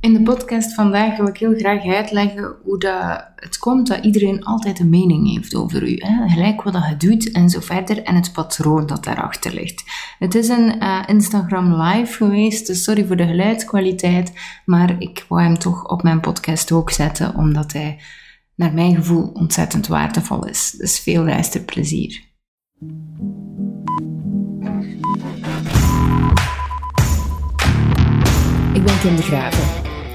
In de podcast vandaag wil ik heel graag uitleggen hoe dat het komt dat iedereen altijd een mening heeft over u. Hè? Gelijk wat je doet en zo verder en het patroon dat daarachter ligt. Het is een uh, Instagram live geweest, dus sorry voor de geluidskwaliteit, maar ik wou hem toch op mijn podcast ook zetten, omdat hij naar mijn gevoel ontzettend waardevol is. Dus veel luisterplezier. Ik ben Kim de Graven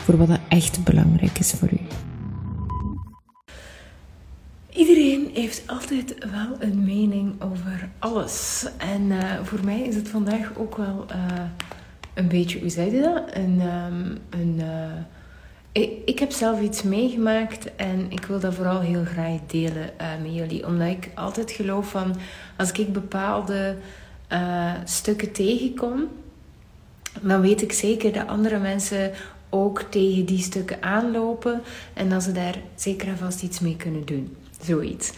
voor wat echt belangrijk is voor u. Iedereen heeft altijd wel een mening over alles. En uh, voor mij is het vandaag ook wel uh, een beetje, hoe zei je dat? Een, um, een, uh, ik, ik, heb zelf iets meegemaakt en ik wil dat vooral heel graag delen met jullie. Omdat ik altijd geloof van, als ik bepaalde stukken tegenkom, dan weet ik zeker dat andere mensen ook tegen die stukken aanlopen en dat ze daar zeker en vast iets mee kunnen doen. Zoiets.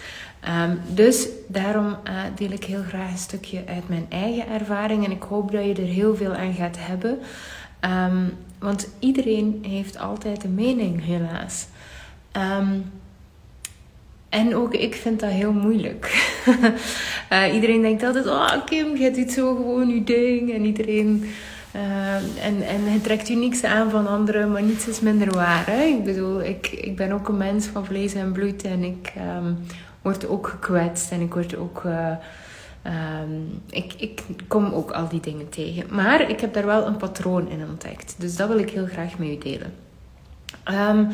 Um, dus daarom uh, deel ik heel graag een stukje uit mijn eigen ervaring en ik hoop dat je er heel veel aan gaat hebben. Um, want iedereen heeft altijd een mening, helaas. Um, en ook ik vind dat heel moeilijk. uh, iedereen denkt altijd: Oh, Kim, je doet zo gewoon je ding. En iedereen uh, en, en het trekt u niks aan van anderen, maar niets is minder waar. Hè? Ik bedoel, ik, ik ben ook een mens van vlees en bloed en ik um, word ook gekwetst en ik word ook. Uh, um, ik, ik kom ook al die dingen tegen. Maar ik heb daar wel een patroon in ontdekt. Dus dat wil ik heel graag met u delen. Um,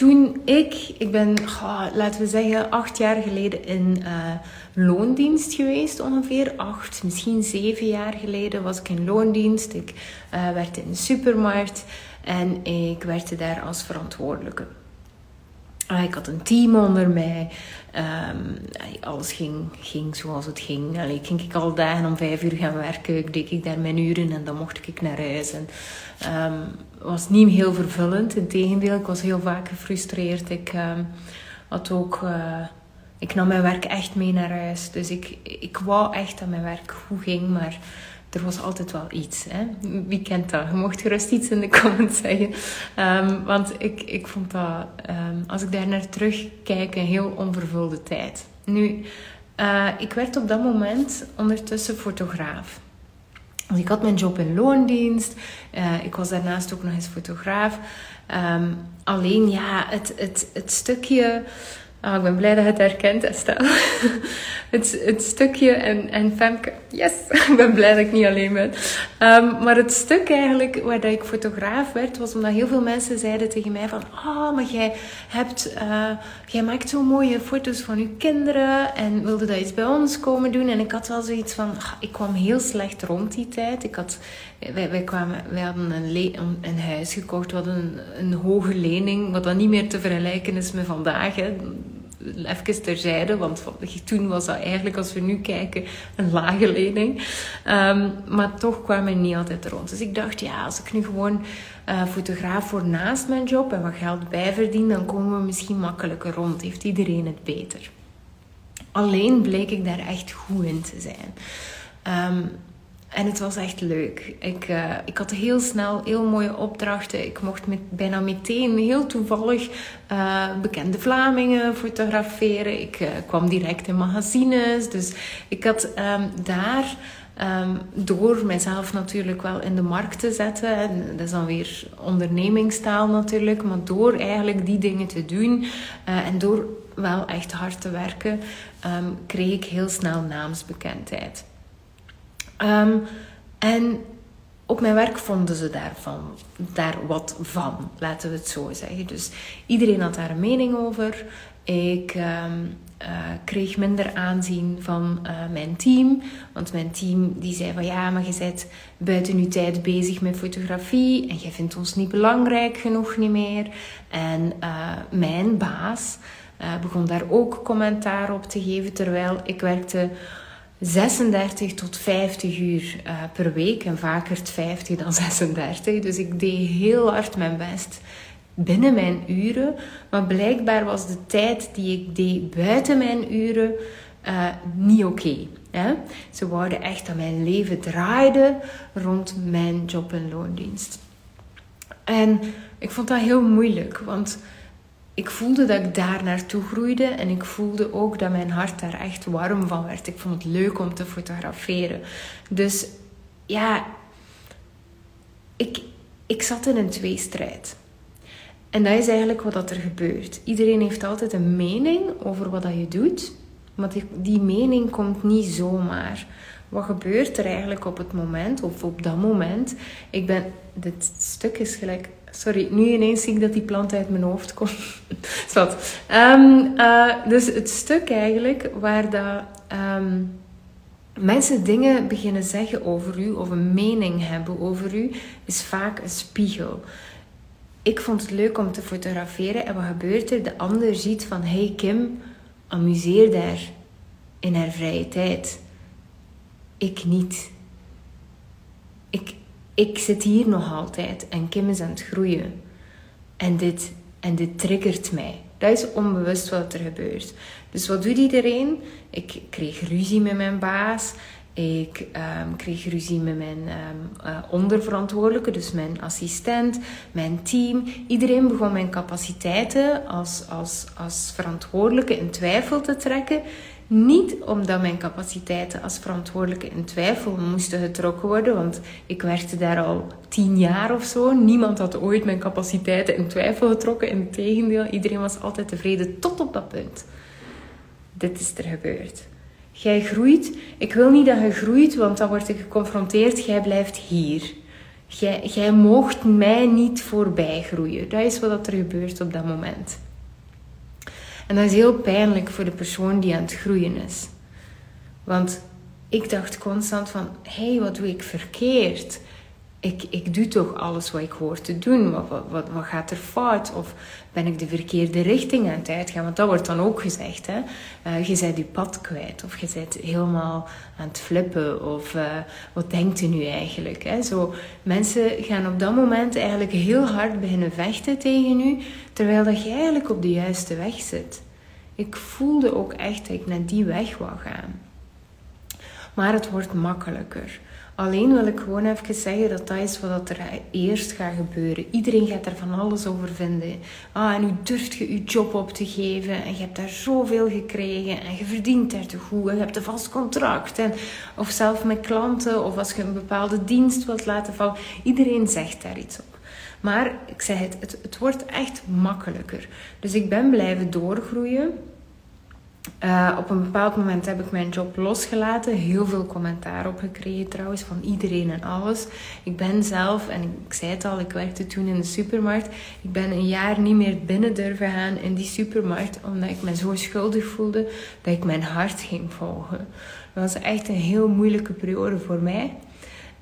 toen ik, ik ben, laten we zeggen, acht jaar geleden in uh, loondienst geweest, ongeveer acht, misschien zeven jaar geleden was ik in loondienst. Ik uh, werkte in de supermarkt en ik werkte daar als verantwoordelijke. Uh, ik had een team onder mij. Um, alles ging, ging zoals het ging. Allee, ging ik al dagen om vijf uur gaan werken. Ik deed ik daar mijn uren en dan mocht ik naar huis. En, um, was niet heel vervullend. Integendeel, ik was heel vaak gefrustreerd. Ik um, had ook... Uh, ik nam mijn werk echt mee naar huis. Dus ik, ik wou echt dat mijn werk goed ging, maar er was altijd wel iets. Hè? Wie kent dat? Je mocht gerust iets in de comments zeggen. Um, want ik, ik vond dat, um, als ik daar naar terugkijk, een heel onvervulde tijd. Nu, uh, ik werd op dat moment ondertussen fotograaf. Dus ik had mijn job in loondienst. Uh, ik was daarnaast ook nog eens fotograaf. Um, alleen ja, het, het, het stukje Oh, ik ben blij dat je het herkent, Estelle. het, het stukje en, en Femke, yes, ik ben blij dat ik niet alleen ben. Um, maar het stuk eigenlijk waar dat ik fotograaf werd, was omdat heel veel mensen zeiden tegen mij van, oh, maar jij hebt, uh, jij maakt zo mooie foto's van je kinderen en wilde dat eens bij ons komen doen. En ik had wel zoiets van, ach, ik kwam heel slecht rond die tijd. Ik had, wij, wij, kwamen, wij hadden een, een, een huis gekocht, we hadden een, een hoge lening, wat dan niet meer te vergelijken is met vandaag. Hè even terzijde, want toen was dat eigenlijk, als we nu kijken, een lage lening. Ehm, maar toch kwam we niet altijd rond. Dus ik dacht, ja, als ik nu gewoon uh, fotograaf word naast mijn job en wat geld bijverdien, dan komen we misschien makkelijker rond. Heeft iedereen het beter. Alleen bleek ik daar echt goed in te zijn. Um, en het was echt leuk. Ik, uh, ik had heel snel heel mooie opdrachten. Ik mocht met, bijna meteen heel toevallig uh, bekende Vlamingen fotograferen. Ik uh, kwam direct in magazines. Dus ik had um, daar um, door mezelf natuurlijk wel in de markt te zetten. En dat is dan weer ondernemingstaal natuurlijk. Maar door eigenlijk die dingen te doen en door wel echt hard te werken, um, kreeg ik heel snel naamsbekendheid. Um, en op mijn werk vonden ze daarvan, daar wat van, laten we het zo zeggen. Dus iedereen had daar een mening over. Ik, um, kreeg minder aanzien van uh, mijn team. Want mijn team die zei van ja, maar je bent buiten je tijd bezig met fotografie en je vindt ons niet belangrijk genoeg niet meer. En uh, mijn baas begon daar ook commentaar op te geven terwijl ik werkte 36 tot 50 uur per week en vaker 50 dan 36. Dus ik deed heel hard mijn best binnen mijn uren. Maar blijkbaar was de tijd die ik deed buiten mijn uren uh, niet oké. Ze wouden echt dat mijn leven draaide rond mijn job- en loondienst. En ik vond dat heel moeilijk, want ik voelde dat ik daar naartoe groeide en ik voelde ook dat mijn hart daar echt warm van werd. Ik vond het leuk om te fotograferen. Dus ja, ik, ik zat in een tweestrijd. En dat is eigenlijk wat er gebeurt. Iedereen heeft altijd een mening over wat je doet, maar die mening komt niet zomaar. Wat gebeurt er eigenlijk op het moment, of op dat moment? Ik ben, dit stuk is gelijk, sorry, nu ineens zie ik dat die plant uit mijn hoofd komt. Zwat. Um, uh, dus het stuk eigenlijk waar dat. Um, mensen dingen beginnen zeggen over u of een mening hebben over u, is vaak een spiegel ik vond het leuk om te fotograferen. En wat gebeurt er? De ander ziet van, hey Kim, amuseer daar in haar vrije tijd. Ik niet. Ik, ik zit hier nog altijd en Kim is aan het groeien. En dit, en dit triggert mij. Dat is onbewust wat er gebeurt. Dus wat doet iedereen? Ik kreeg ruzie met mijn baas. Ik um, kreeg ruzie met mijn um, uh, onderverantwoordelijke, dus mijn assistent, mijn team. Iedereen begon mijn capaciteiten als, als, als verantwoordelijke in twijfel te trekken. Niet omdat mijn capaciteiten als verantwoordelijke in twijfel moesten getrokken worden, want ik werkte daar al tien jaar of zo. Niemand had ooit mijn capaciteiten in twijfel getrokken. Integendeel, iedereen was altijd tevreden tot op dat punt. Dit is er gebeurd. Jij groeit. Ik wil niet dat je groeit, want dan word ik geconfronteerd. Jij blijft hier. Jij, jij moogt mij niet voorbij groeien. Dat is wat er gebeurt op dat moment. En dat is heel pijnlijk voor de persoon die aan het groeien is. Want ik dacht constant van, hé, hey, wat doe ik verkeerd? Ik, ik doe toch alles wat ik hoor te doen. Wat, wat, wat, gaat er fout? Of ben ik de verkeerde richting aan het uitgaan? Want dat wordt dan ook gezegd. Hè? Uh, je bent je pad kwijt. Of je bent helemaal aan het flippen. Of uh, wat denkt u nu eigenlijk? Hè? Zo, mensen gaan op dat moment eigenlijk heel hard beginnen vechten tegen u. Terwijl dat je eigenlijk op de juiste weg zit. Ik voelde ook echt dat ik naar die weg wou gaan. Maar het wordt makkelijker. Alleen wil ik gewoon even zeggen dat dat is wat er eerst gaat gebeuren. Iedereen gaat er van alles over vinden. Ah, en nu durft je je job op te geven en je hebt daar zoveel gekregen en je verdient daar te goed en je hebt een vast contract. En, of zelf met klanten of als je een bepaalde dienst wilt laten vallen. Iedereen zegt daar iets op. Maar ik zeg het, het, het wordt echt makkelijker. Dus ik ben blijven doorgroeien. Uh, op een bepaald moment heb ik mijn job losgelaten. Heel veel commentaar op gekregen trouwens, van iedereen en alles. Ik ben zelf, en ik zei het al, ik werkte toen in de supermarkt. Ik ben een jaar niet meer binnen durven gaan in die supermarkt, omdat ik me zo schuldig voelde dat ik mijn hart ging volgen. Dat was echt een heel moeilijke periode voor mij.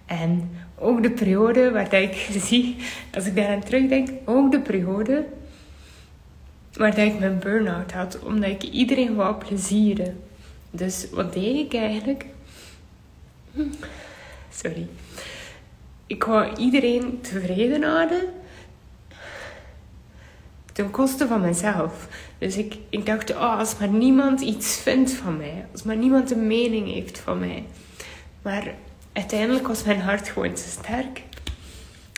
En ook de periode waar ik zie, als ik daaraan terugdenk, ook de periode waar dat ik mijn burn-out had, omdat ik iedereen wou plezieren. Dus wat deed ik eigenlijk? Sorry. Ik wou iedereen tevreden houden ten koste van mezelf. Dus ik, ik dacht, oh, als maar niemand iets vindt van mij, als maar niemand een mening heeft van mij. Maar uiteindelijk was mijn hart gewoon te sterk.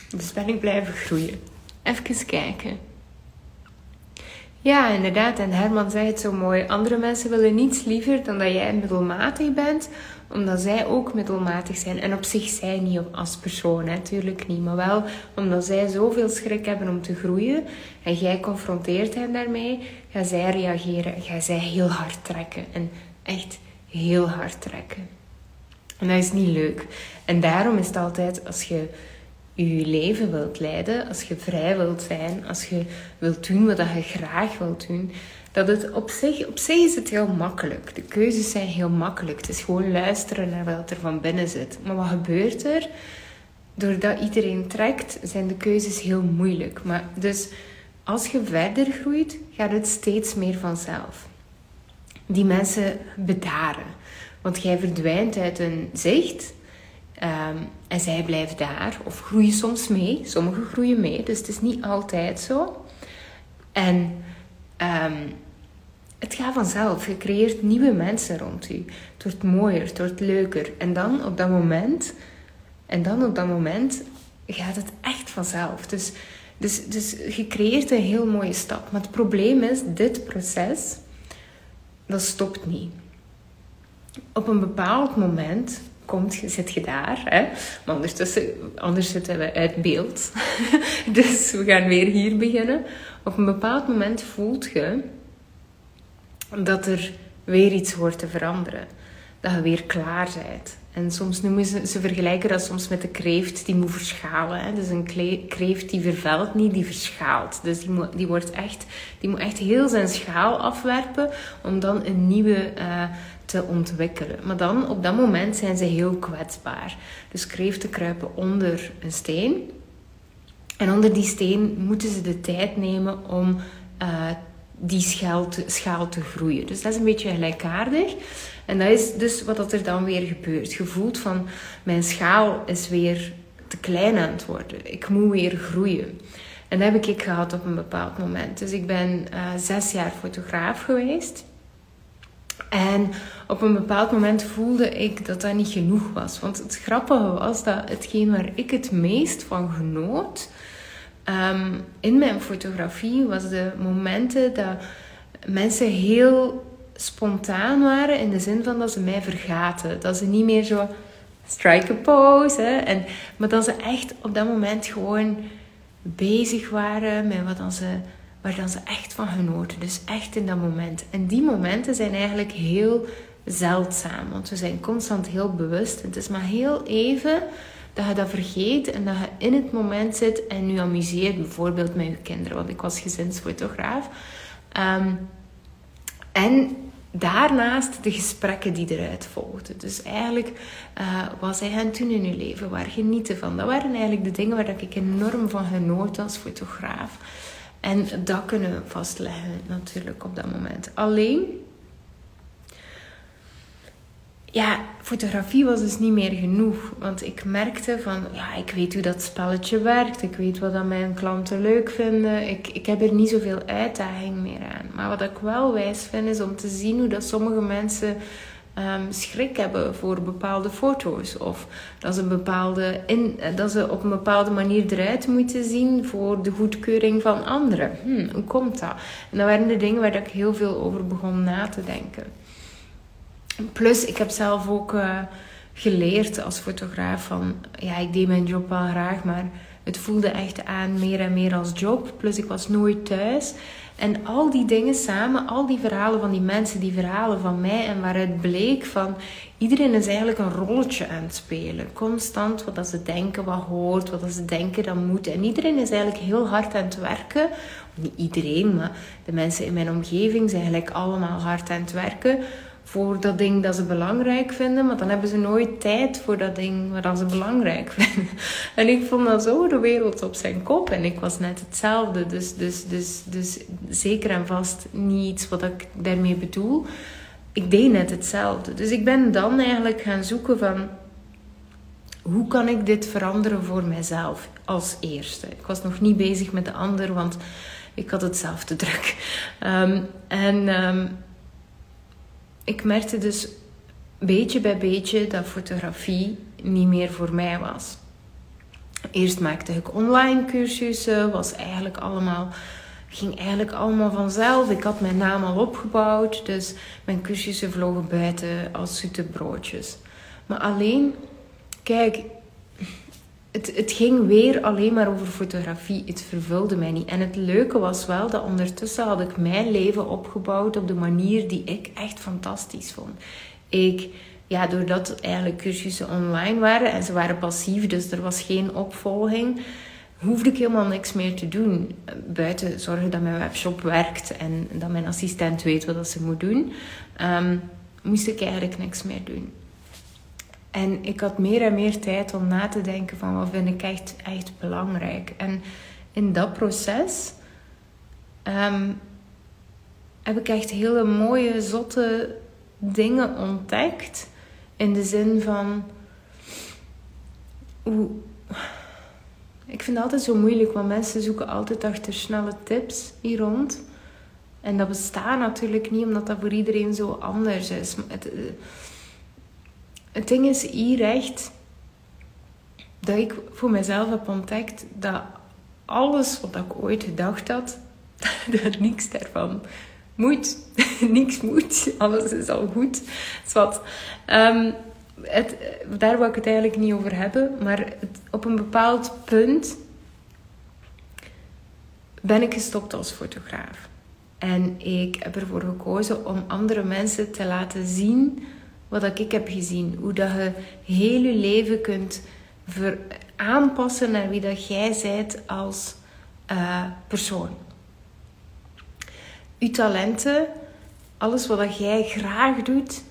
Dus ben ik blijven groeien. Even kijken. Ja, inderdaad. En Herman zei het zo mooi. Andere mensen willen niets liever dan dat jij middelmatig bent, omdat zij ook middelmatig zijn. En op zich zij niet als persoon, natuurlijk niet. Maar wel omdat zij zoveel schrik hebben om te groeien. En jij confronteert hen daarmee. Gaan zij reageren en gaan zij heel hard trekken. En echt heel hard trekken. En dat is niet leuk. En daarom is het altijd, als je je leven wilt leiden, als je vrij wilt zijn, als je wilt doen wat je graag wilt doen, dat het op zich, op zich is het heel makkelijk. De keuzes zijn heel makkelijk. Het is gewoon luisteren naar wat er van binnen zit. Maar wat gebeurt er? Doordat iedereen trekt, zijn de keuzes heel moeilijk. Maar dus als je verder groeit, gaat het steeds meer vanzelf. Die mensen bedaren. Want jij verdwijnt uit een zicht Ehm, en zij blijven daar of groeien soms mee. Sommigen groeien mee, dus het is niet altijd zo. En um, het gaat vanzelf. Je creëert nieuwe mensen rond je. Het wordt mooier, het wordt leuker. En dan op dat moment, en dan op dat moment gaat het echt vanzelf. Dus, dus, dus je creëert een heel mooie stap. Maar het probleem is, dit proces, dat stopt niet. Op een bepaald moment komt, zit je daar. Hè? Maar ondertussen, anders zitten we uit beeld. dus we gaan weer hier beginnen. Op een bepaald moment voelt je dat er weer iets hoort te veranderen. Dat je weer klaar bent. En soms noemen ze, ze vergelijken dat soms met de kreeft die moet verschalen. Hè. Dus een kreeft die vervelt niet, die verschaalt. Dus die moet, die wordt echt, die moet echt heel zijn schaal afwerpen om dan een nieuwe uh, te ontwikkelen. Maar dan, op dat moment, zijn ze heel kwetsbaar. Dus kreeften kruipen onder een steen. En onder die steen moeten ze de tijd nemen om uh, die schaal te, schaal te groeien. Dus dat is een beetje gelijkaardig. En dat is dus wat er dan weer gebeurt. Je voelt van, mijn schaal is weer te klein aan het worden. Ik moet weer groeien. En dat heb ik gehad op een bepaald moment. Dus ik ben uh, zes jaar fotograaf geweest. En op een bepaald moment voelde ik dat dat niet genoeg was. Want het grappige was dat hetgeen waar ik het meest van genoot um, in mijn fotografie was de momenten dat mensen heel spontaan waren in de zin van dat ze mij vergaten. Dat ze niet meer zo strike a pose. En, maar dat ze echt op dat moment gewoon bezig waren met wat dan ze waar dan ze echt van genoten. Dus echt in dat moment. En die momenten zijn eigenlijk heel zeldzaam. Want we zijn constant heel bewust. Het is maar heel even dat je dat vergeet en dat je in het moment zit en nu amuseert. Bijvoorbeeld met je kinderen. Want ik was gezinsfotograaf. Um, en daarnaast de gesprekken die eruit volgden. Dus eigenlijk uh, wat zij gaan doen in hun leven, waar genieten van. Dat waren eigenlijk de dingen waar ik enorm van genoot als fotograaf. En dat kunnen we vastleggen natuurlijk op dat moment. Alleen, ja, fotografie was dus niet meer genoeg. Want ik merkte van, ja, ik weet hoe dat spelletje werkt. Ik weet wat mijn klanten leuk vinden. Ik, ik heb er niet zoveel uitdaging meer aan. Maar wat ik wel wijs vind, is om te zien hoe dat sommige mensen um, schrik hebben voor bepaalde foto's. Of dat ze, bepaalde in, dat ze op een bepaalde manier eruit moeten zien voor de goedkeuring van anderen. Hmm, hoe komt dat? En dat waren de dingen waar ik heel veel over begon na te denken. Plus, ik heb zelf ook uh, geleerd als fotograaf van... Ja, ik deed mijn job wel graag, maar het voelde echt aan meer en meer als job. Plus, ik was nooit thuis. En al die dingen samen, al die verhalen van die mensen, die verhalen van mij en waaruit bleek van iedereen is eigenlijk een rolletje aan het spelen. Constant wat dat ze denken, wat hoort, wat dat ze denken dat moet. En iedereen is eigenlijk heel hard aan het werken. Niet iedereen, maar de mensen in mijn omgeving zijn eigenlijk allemaal hard aan het werken voor dat ding dat ze belangrijk vinden, maar dan hebben ze nooit tijd voor dat ding wat ze belangrijk vinden. En ik vond dat zo de wereld op zijn kop en ik was net hetzelfde. Dus, dus, dus, dus zeker en vast niet iets wat ik daarmee bedoel. Ik deed net hetzelfde. Dus ik ben dan eigenlijk gaan zoeken van hoe kan ik dit veranderen voor mijzelf als eerste. Ik was nog niet bezig met de ander, want ik had het zelf te druk. Um, en um, ik merkte dus beetje bij beetje dat fotografie niet meer voor mij was. Eerst maakte ik online cursussen, was eigenlijk allemaal, ging eigenlijk allemaal vanzelf. Ik had mijn naam al opgebouwd, dus mijn cursussen vlogen buiten als zoete broodjes. Maar alleen, kijk, het, het ging weer alleen maar over fotografie. Het vervulde mij niet. En het leuke was wel dat ondertussen had ik mijn leven opgebouwd op de manier die ik echt fantastisch vond. Ik ja, doordat eigenlijk cursussen online waren en ze waren passief, dus er was geen opvolging, hoefde ik helemaal niks meer te doen. Buiten zorgen dat mijn webshop werkt en dat mijn assistent weet wat ze moet doen, um, moest ik eigenlijk niks meer doen. En ik had meer en meer tijd om na te denken van wat vind ik echt, echt belangrijk. En in dat proces ehm, heb ik echt hele mooie, zotte dingen ontdekt. In de zin van. Ik vind het altijd zo moeilijk, want mensen zoeken altijd achter snelle tips hier rond. En dat bestaat natuurlijk niet, omdat dat voor iedereen zo anders is. Het, het ding is hier echt dat ik voor mezelf heb ontdekt dat alles wat ik ooit gedacht had, dat niks daarvan moet. niks moet. Alles is al goed. Zwat. Um, het, daar wil ik het eigenlijk niet over hebben. Maar op een bepaald punt ben ik gestopt als fotograaf. En ik heb ervoor gekozen om andere mensen te laten zien wat ik heb gezien. Hoe dat je heel je leven kunt ver aanpassen naar wie dat jij bent als uh, persoon. Je talenten, alles wat dat jij graag doet,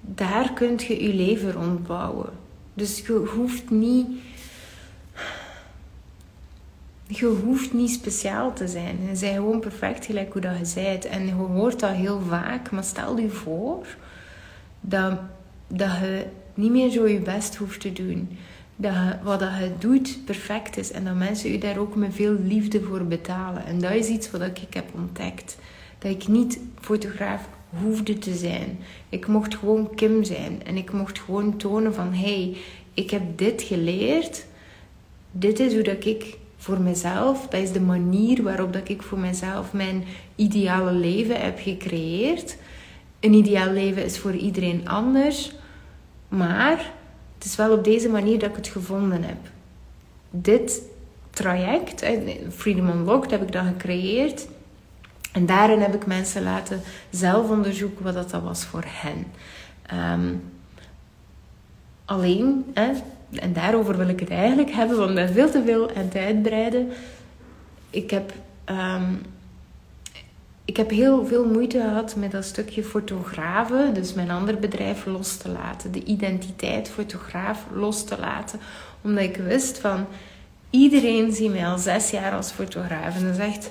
daar kunt je je leven rondbouwen. Dus je hoeft niet. Je hoeft niet speciaal te zijn. Je bent gewoon perfect gelijk hoe dat je bent. En je hoort dat heel vaak. Maar stel je voor dat, dat je niet meer zo je best hoeft te doen. Dat je, wat dat je doet perfect is. En dat mensen je daar ook met veel liefde voor betalen. En dat is iets wat ik heb ontdekt. Dat ik niet fotograaf hoefde te zijn. Ik mocht gewoon Kim zijn. En ik mocht gewoon tonen van... hey, ik heb dit geleerd. Dit is hoe dat ik voor mezelf... Dat is de manier waarop dat ik voor mezelf mijn ideale leven heb gecreëerd. Een ideaal leven is voor iedereen anders. Maar het is wel op deze manier dat ik het gevonden heb. Dit traject, Freedom Unlocked, heb ik dan gecreëerd en daarin heb ik mensen laten zelf onderzoeken wat dat was voor hen. Ehm, alleen, en daarover wil ik het eigenlijk hebben, want ik veel te veel aan het uitbreiden. Ik heb, ehm, ik heb heel veel moeite gehad met dat stukje fotografen, dus mijn ander bedrijf los te laten. De identiteit fotograaf los te laten. Omdat ik wist van, iedereen ziet mij al zes jaar als fotograaf. En dat is echt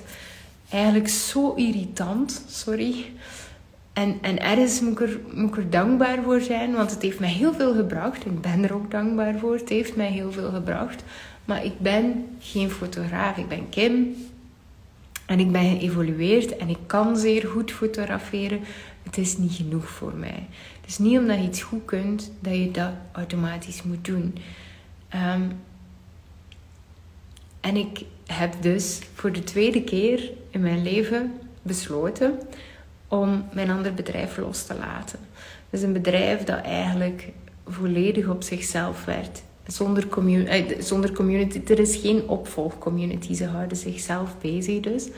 eigenlijk zo irritant, sorry. En, en ergens moet moet ik er dankbaar voor zijn, want het heeft mij heel veel gebracht. Ik ben er ook dankbaar voor. Het heeft mij heel veel gebracht. Maar ik ben geen fotograaf. Ik ben Kim. En ik ben geëvolueerd en ik kan zeer goed fotograferen. Het is niet genoeg voor mij. Het is niet omdat je iets goed kunt dat je dat automatisch moet doen. Ehm, en ik heb dus voor de tweede keer in mijn leven besloten om mijn ander bedrijf los te laten. Dus een bedrijf dat eigenlijk volledig op zichzelf werd. Zonder, community, eh, zonder community. Er is geen opvolgcommunity. Ze houden zichzelf bezig dus.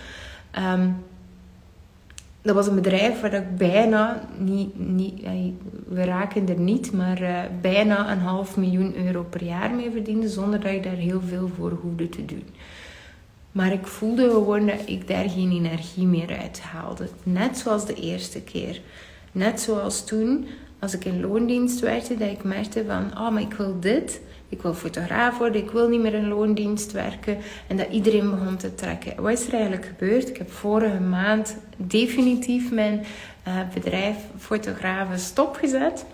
Um, dat was een bedrijf waar ik bijna, niet, niet, we raken er niet, maar uh, bijna een half miljoen euro per jaar mee verdiende, zonder dat ik daar heel veel voor hoefde te doen. Maar ik voelde gewoon dat ik daar geen energie meer uit haalde. Net zoals de eerste keer. Net zoals toen, als ik in loondienst werkte, dat ik merkte van, oh, maar ik wil dit. Ik wil fotograaf worden, ik wil niet meer in loondienst werken. En dat iedereen begon te trekken. Wat is er eigenlijk gebeurd? Ik heb vorige maand definitief mijn uh, bedrijf Fotografen stopgezet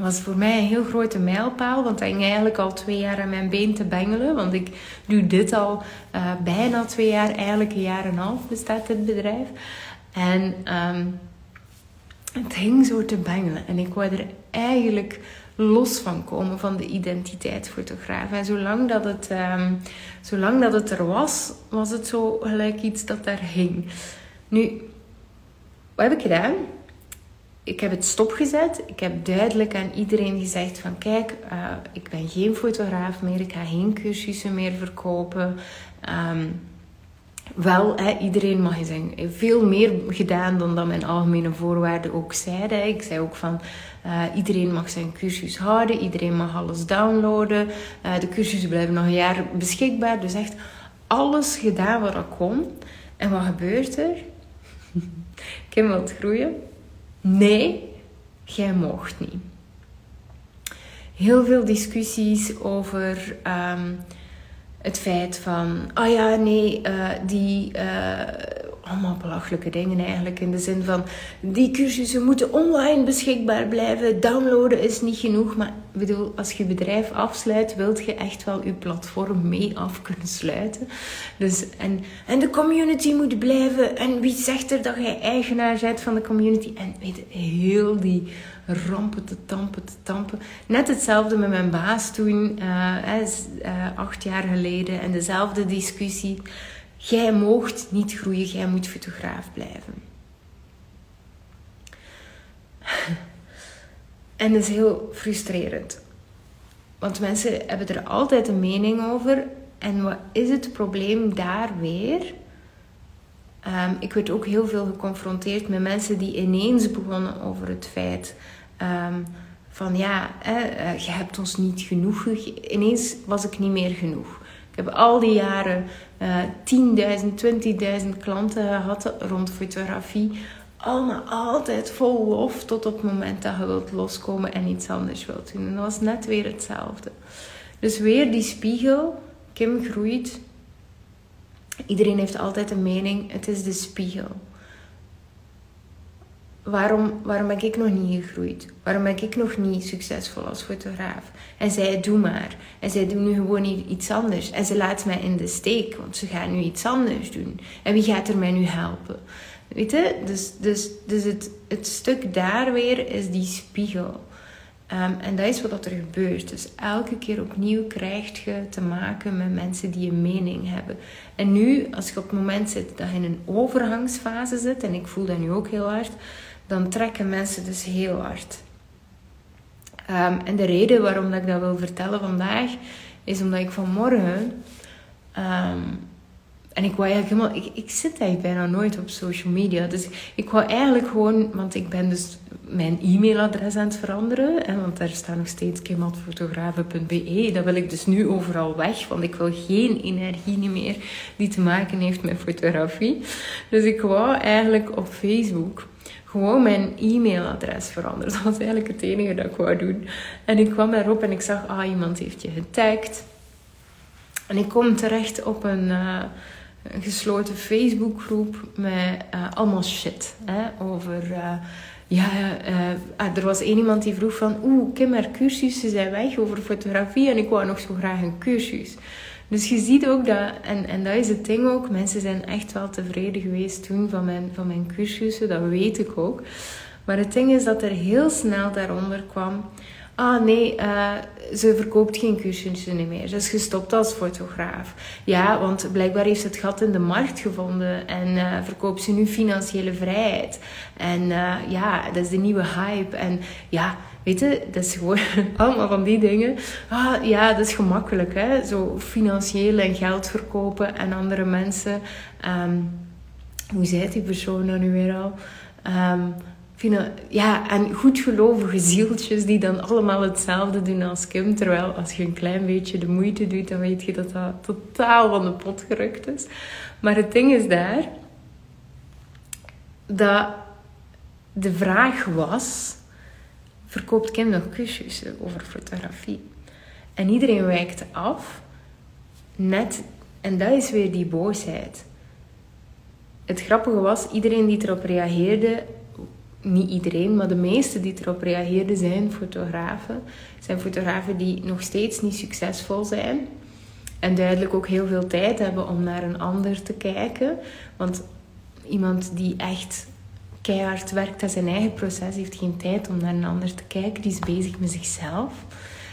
was voor mij een heel grote mijlpaal. Want ik ging eigenlijk al twee jaar aan mijn been te bengelen. Want ik doe dit al uh, bijna twee jaar. Eigenlijk een jaar en een half bestaat dit bedrijf. En um, het ging zo te bengelen. En ik wou er eigenlijk los van komen van de identiteit fotograaf. En zolang dat het, um, zolang dat het er was, was het zo gelijk iets dat daar hing. Nu, wat heb ik gedaan? ik heb het stopgezet. Ik heb duidelijk aan iedereen gezegd van kijk, uh, ik ben geen fotograaf meer. Ik ga geen cursussen meer verkopen. Um, wel, iedereen mag zijn veel meer gedaan dan dat mijn algemene voorwaarden ook zeiden. Ik zei ook van uh, iedereen mag zijn cursus houden, iedereen mag alles downloaden. Uh, de cursussen blijven nog een jaar beschikbaar. Dus echt alles gedaan wat er kon. En wat gebeurt er? Kim wilt groeien? Nee, jij mocht niet. Heel veel discussies over. Um, het feit van, ah ja, nee, uh, die, allemaal belachelijke dingen eigenlijk. In de zin van, die cursussen moeten online beschikbaar blijven. Downloaden is niet genoeg. Maar ik bedoel, als je bedrijf afsluit, wilt je echt wel je platform mee af kunnen sluiten. Dus, en, en de community moet blijven. En wie zegt er dat jij eigenaar bent van de community? En weet heel die rampen te tampen, te tampen. Net hetzelfde met mijn baas toen, uh, acht jaar geleden. En dezelfde discussie. Jij moogt niet groeien, jij moet fotograaf blijven. En dat is heel frustrerend. Want mensen hebben er altijd een mening over. En wat is het probleem daar weer? Um, ik werd ook heel veel geconfronteerd met mensen die ineens begonnen over het feit um, van ja, uh, je hebt ons niet genoeg. Ineens was ik niet meer genoeg. Heb al die jaren uh, 10.000, 20.000 klanten gehad rond fotografie. Allemaal altijd vol lof tot op het moment dat je wilt loskomen en iets anders wilt doen. En dat was net weer hetzelfde. Dus weer die spiegel. Kim groeit. Iedereen heeft altijd een mening. Het is de spiegel waarom, waarom ben ik nog niet gegroeid? Waarom ben ik nog niet succesvol als fotograaf? En zij, doe maar. En zij doen nu gewoon iets anders. En ze laat mij in de steek, want ze gaan nu iets anders doen. En wie gaat er mij nu helpen? Weet je? Dus, dus, dus het, het stuk daar weer is die spiegel. Um, en dat is wat er gebeurt. Dus elke keer opnieuw krijg je te maken met mensen die een mening hebben. En nu, als je op het moment zit dat je in een overgangsfase zit, en ik voel dat nu ook heel hard, dan trekken mensen dus heel hard. Um, en de reden waarom dat ik dat wil vertellen vandaag, is omdat ik vanmorgen. Um, en ik wou eigenlijk helemaal. Ik, ik zit eigenlijk bijna nooit op social media. Dus ik wou eigenlijk gewoon. Want ik ben dus mijn e-mailadres aan het veranderen. Hè, want daar staat nog steeds kematfotografen.be. Dat wil ik dus nu overal weg. Want ik wil geen energie meer die te maken heeft met fotografie. Dus ik wou eigenlijk op Facebook gewoon mijn e-mailadres veranderd. Dat was eigenlijk het enige dat ik wou doen. En ik kwam daarop en ik zag, ah, iemand heeft je getagd. En ik kom terecht op een, uh, een gesloten Facebookgroep met uh, allemaal shit. Hè, over... Uh, ja, ah, er was één iemand die vroeg van... Oeh, Kim, haar cursussen zijn weg over fotografie. En ik wou nog zo graag een cursus. Dus je ziet ook dat, en, en dat is het ding ook, mensen zijn echt wel tevreden geweest toen van mijn, van mijn cursussen, dat weet ik ook. Maar het ding is dat er heel snel daaronder kwam, ah nee, uh, ze verkoopt geen cursussen meer. Ze is gestopt als fotograaf. Ja, want blijkbaar heeft ze het gat in de markt gevonden en uh, verkoopt ze nu financiële vrijheid. En uh, ja, dat is de nieuwe hype. En ja, Weet je, dat is gewoon allemaal van die dingen. Ah, ja, dat is gemakkelijk, hè. Zo financieel en geld verkopen en andere mensen. Um, hoe zei die persoon dan nu weer al? Um, ja, en goedgelovige zieltjes die dan allemaal hetzelfde doen als Kim. Terwijl als je een klein beetje de moeite doet, dan weet je dat dat totaal van de pot gerukt is. Maar het ding is daar dat de vraag was verkoopt Kim nog over fotografie. En iedereen wijkt af. Net, en dat is weer die boosheid. Het grappige was, iedereen die erop reageerde, niet iedereen, maar de meeste die erop reageerden zijn fotografen. Zijn fotografen die nog steeds niet succesvol zijn. En duidelijk ook heel veel tijd hebben om naar een ander te kijken. Want iemand die echt keihard werkt aan zijn eigen proces, heeft geen tijd om naar een ander te kijken. Die is bezig met zichzelf.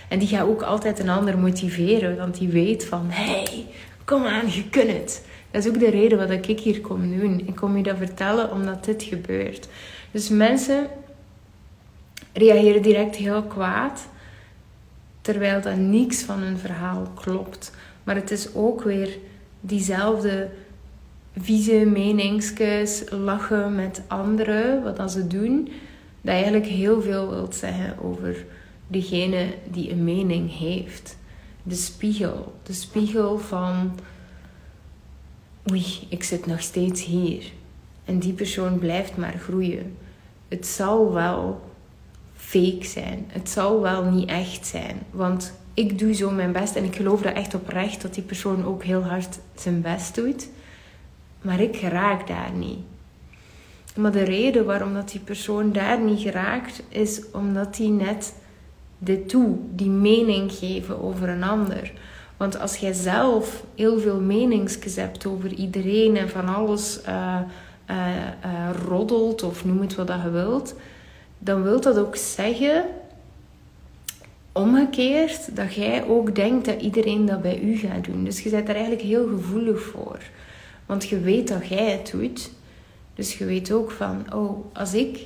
En die gaat ook altijd een ander motiveren, want die weet van, hey, kom aan, je kunt het. Dat is ook de reden wat ik hier kom doen. Ik kom je dat vertellen omdat dit gebeurt. Dus mensen reageren direct heel kwaad, terwijl dat niks van hun verhaal klopt. Maar het is ook weer diezelfde vieze meningsjes, lachen met anderen, wat dat ze doen, dat eigenlijk heel veel wil zeggen over degene die een mening heeft. De spiegel. De spiegel van, oei, ik zit nog steeds hier. En die persoon blijft maar groeien. Het zal wel fake zijn. Het zal wel niet echt zijn. Want ik doe zo mijn best en ik geloof dat echt oprecht dat die persoon ook heel hard zijn best doet. Maar ik raak daar niet. Maar de reden waarom dat die persoon daar niet geraakt, is omdat hij net dit doet, die mening geven over een ander. Want als jij zelf heel veel meningsjes hebt over iedereen en van alles uh, uh, roddelt of noem het wat je wilt, dan wil dat ook zeggen, omgekeerd, dat jij ook denkt dat iedereen dat bij u gaat doen. Dus je bent daar eigenlijk heel gevoelig voor. Want je weet dat jij het doet. Dus je weet ook van, oh, als ik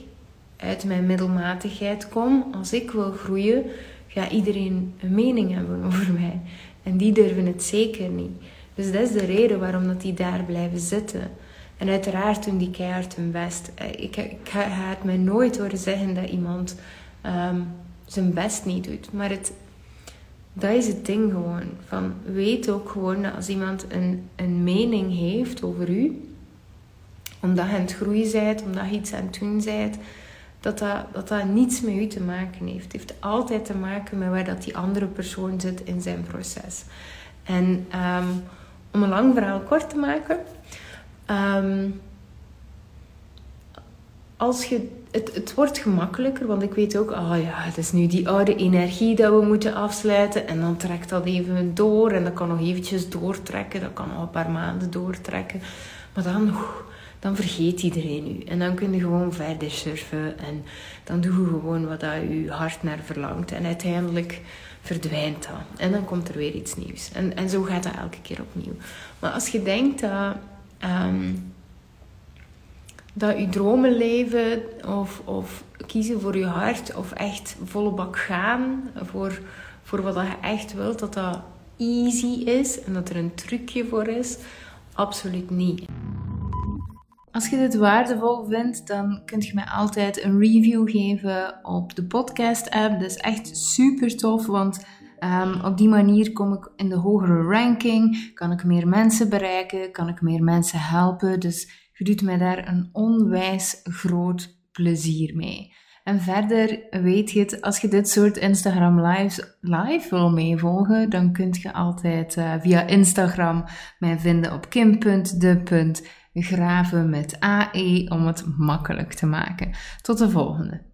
uit mijn middelmatigheid kom, als ik wil groeien, gaat iedereen een mening hebben over mij. En die durven het zeker niet. Dus dat is de reden waarom dat die daar blijven zitten. En uiteraard doen die keihard hun best. Eh, ik, ik ga het mij nooit horen zeggen dat iemand um, zijn best niet doet. Maar het, dat is het ding gewoon. Van, weet ook gewoon dat als iemand een, een mening heeft over u, omdat je aan het groeien bent, omdat je iets aan het doen bent, dat dat, dat niets met u te maken heeft. Het heeft altijd te maken met waar dat die andere persoon zit in zijn proces. En um, om een lang verhaal kort te maken, um, als je, het, het wordt gemakkelijker, want ik weet ook, oh ja, het is nu die oude energie dat we moeten afsluiten. En dan trekt dat even door en dat kan nog eventjes doortrekken. Dat kan nog een paar maanden doortrekken. Maar dan dan vergeet iedereen u. En dan kun je gewoon verder surfen. En dan doe je gewoon wat dat je hart naar verlangt. En uiteindelijk verdwijnt dat. En dan komt er weer iets nieuws. En, en zo gaat dat elke keer opnieuw. Maar als je denkt dat... Um, dat je dromen leven of, of kiezen voor je hart of echt volle bak gaan voor, voor wat je echt wilt, dat dat easy is en dat er een trucje voor is, absoluut niet. Als je dit waardevol vindt, dan kun je mij altijd een review geven op de podcast-app. Dat is echt super tof, want um, op die manier kom ik in de hogere ranking, kan ik meer mensen bereiken, kan ik meer mensen helpen. Dus je doet mij daar een onwijs groot plezier mee. En verder weet je het, als je dit soort Instagram lives live wil meevolgen, dan kun je altijd uh, via Instagram mij vinden op kim.de.graven met AE om het makkelijk te maken. Tot de volgende.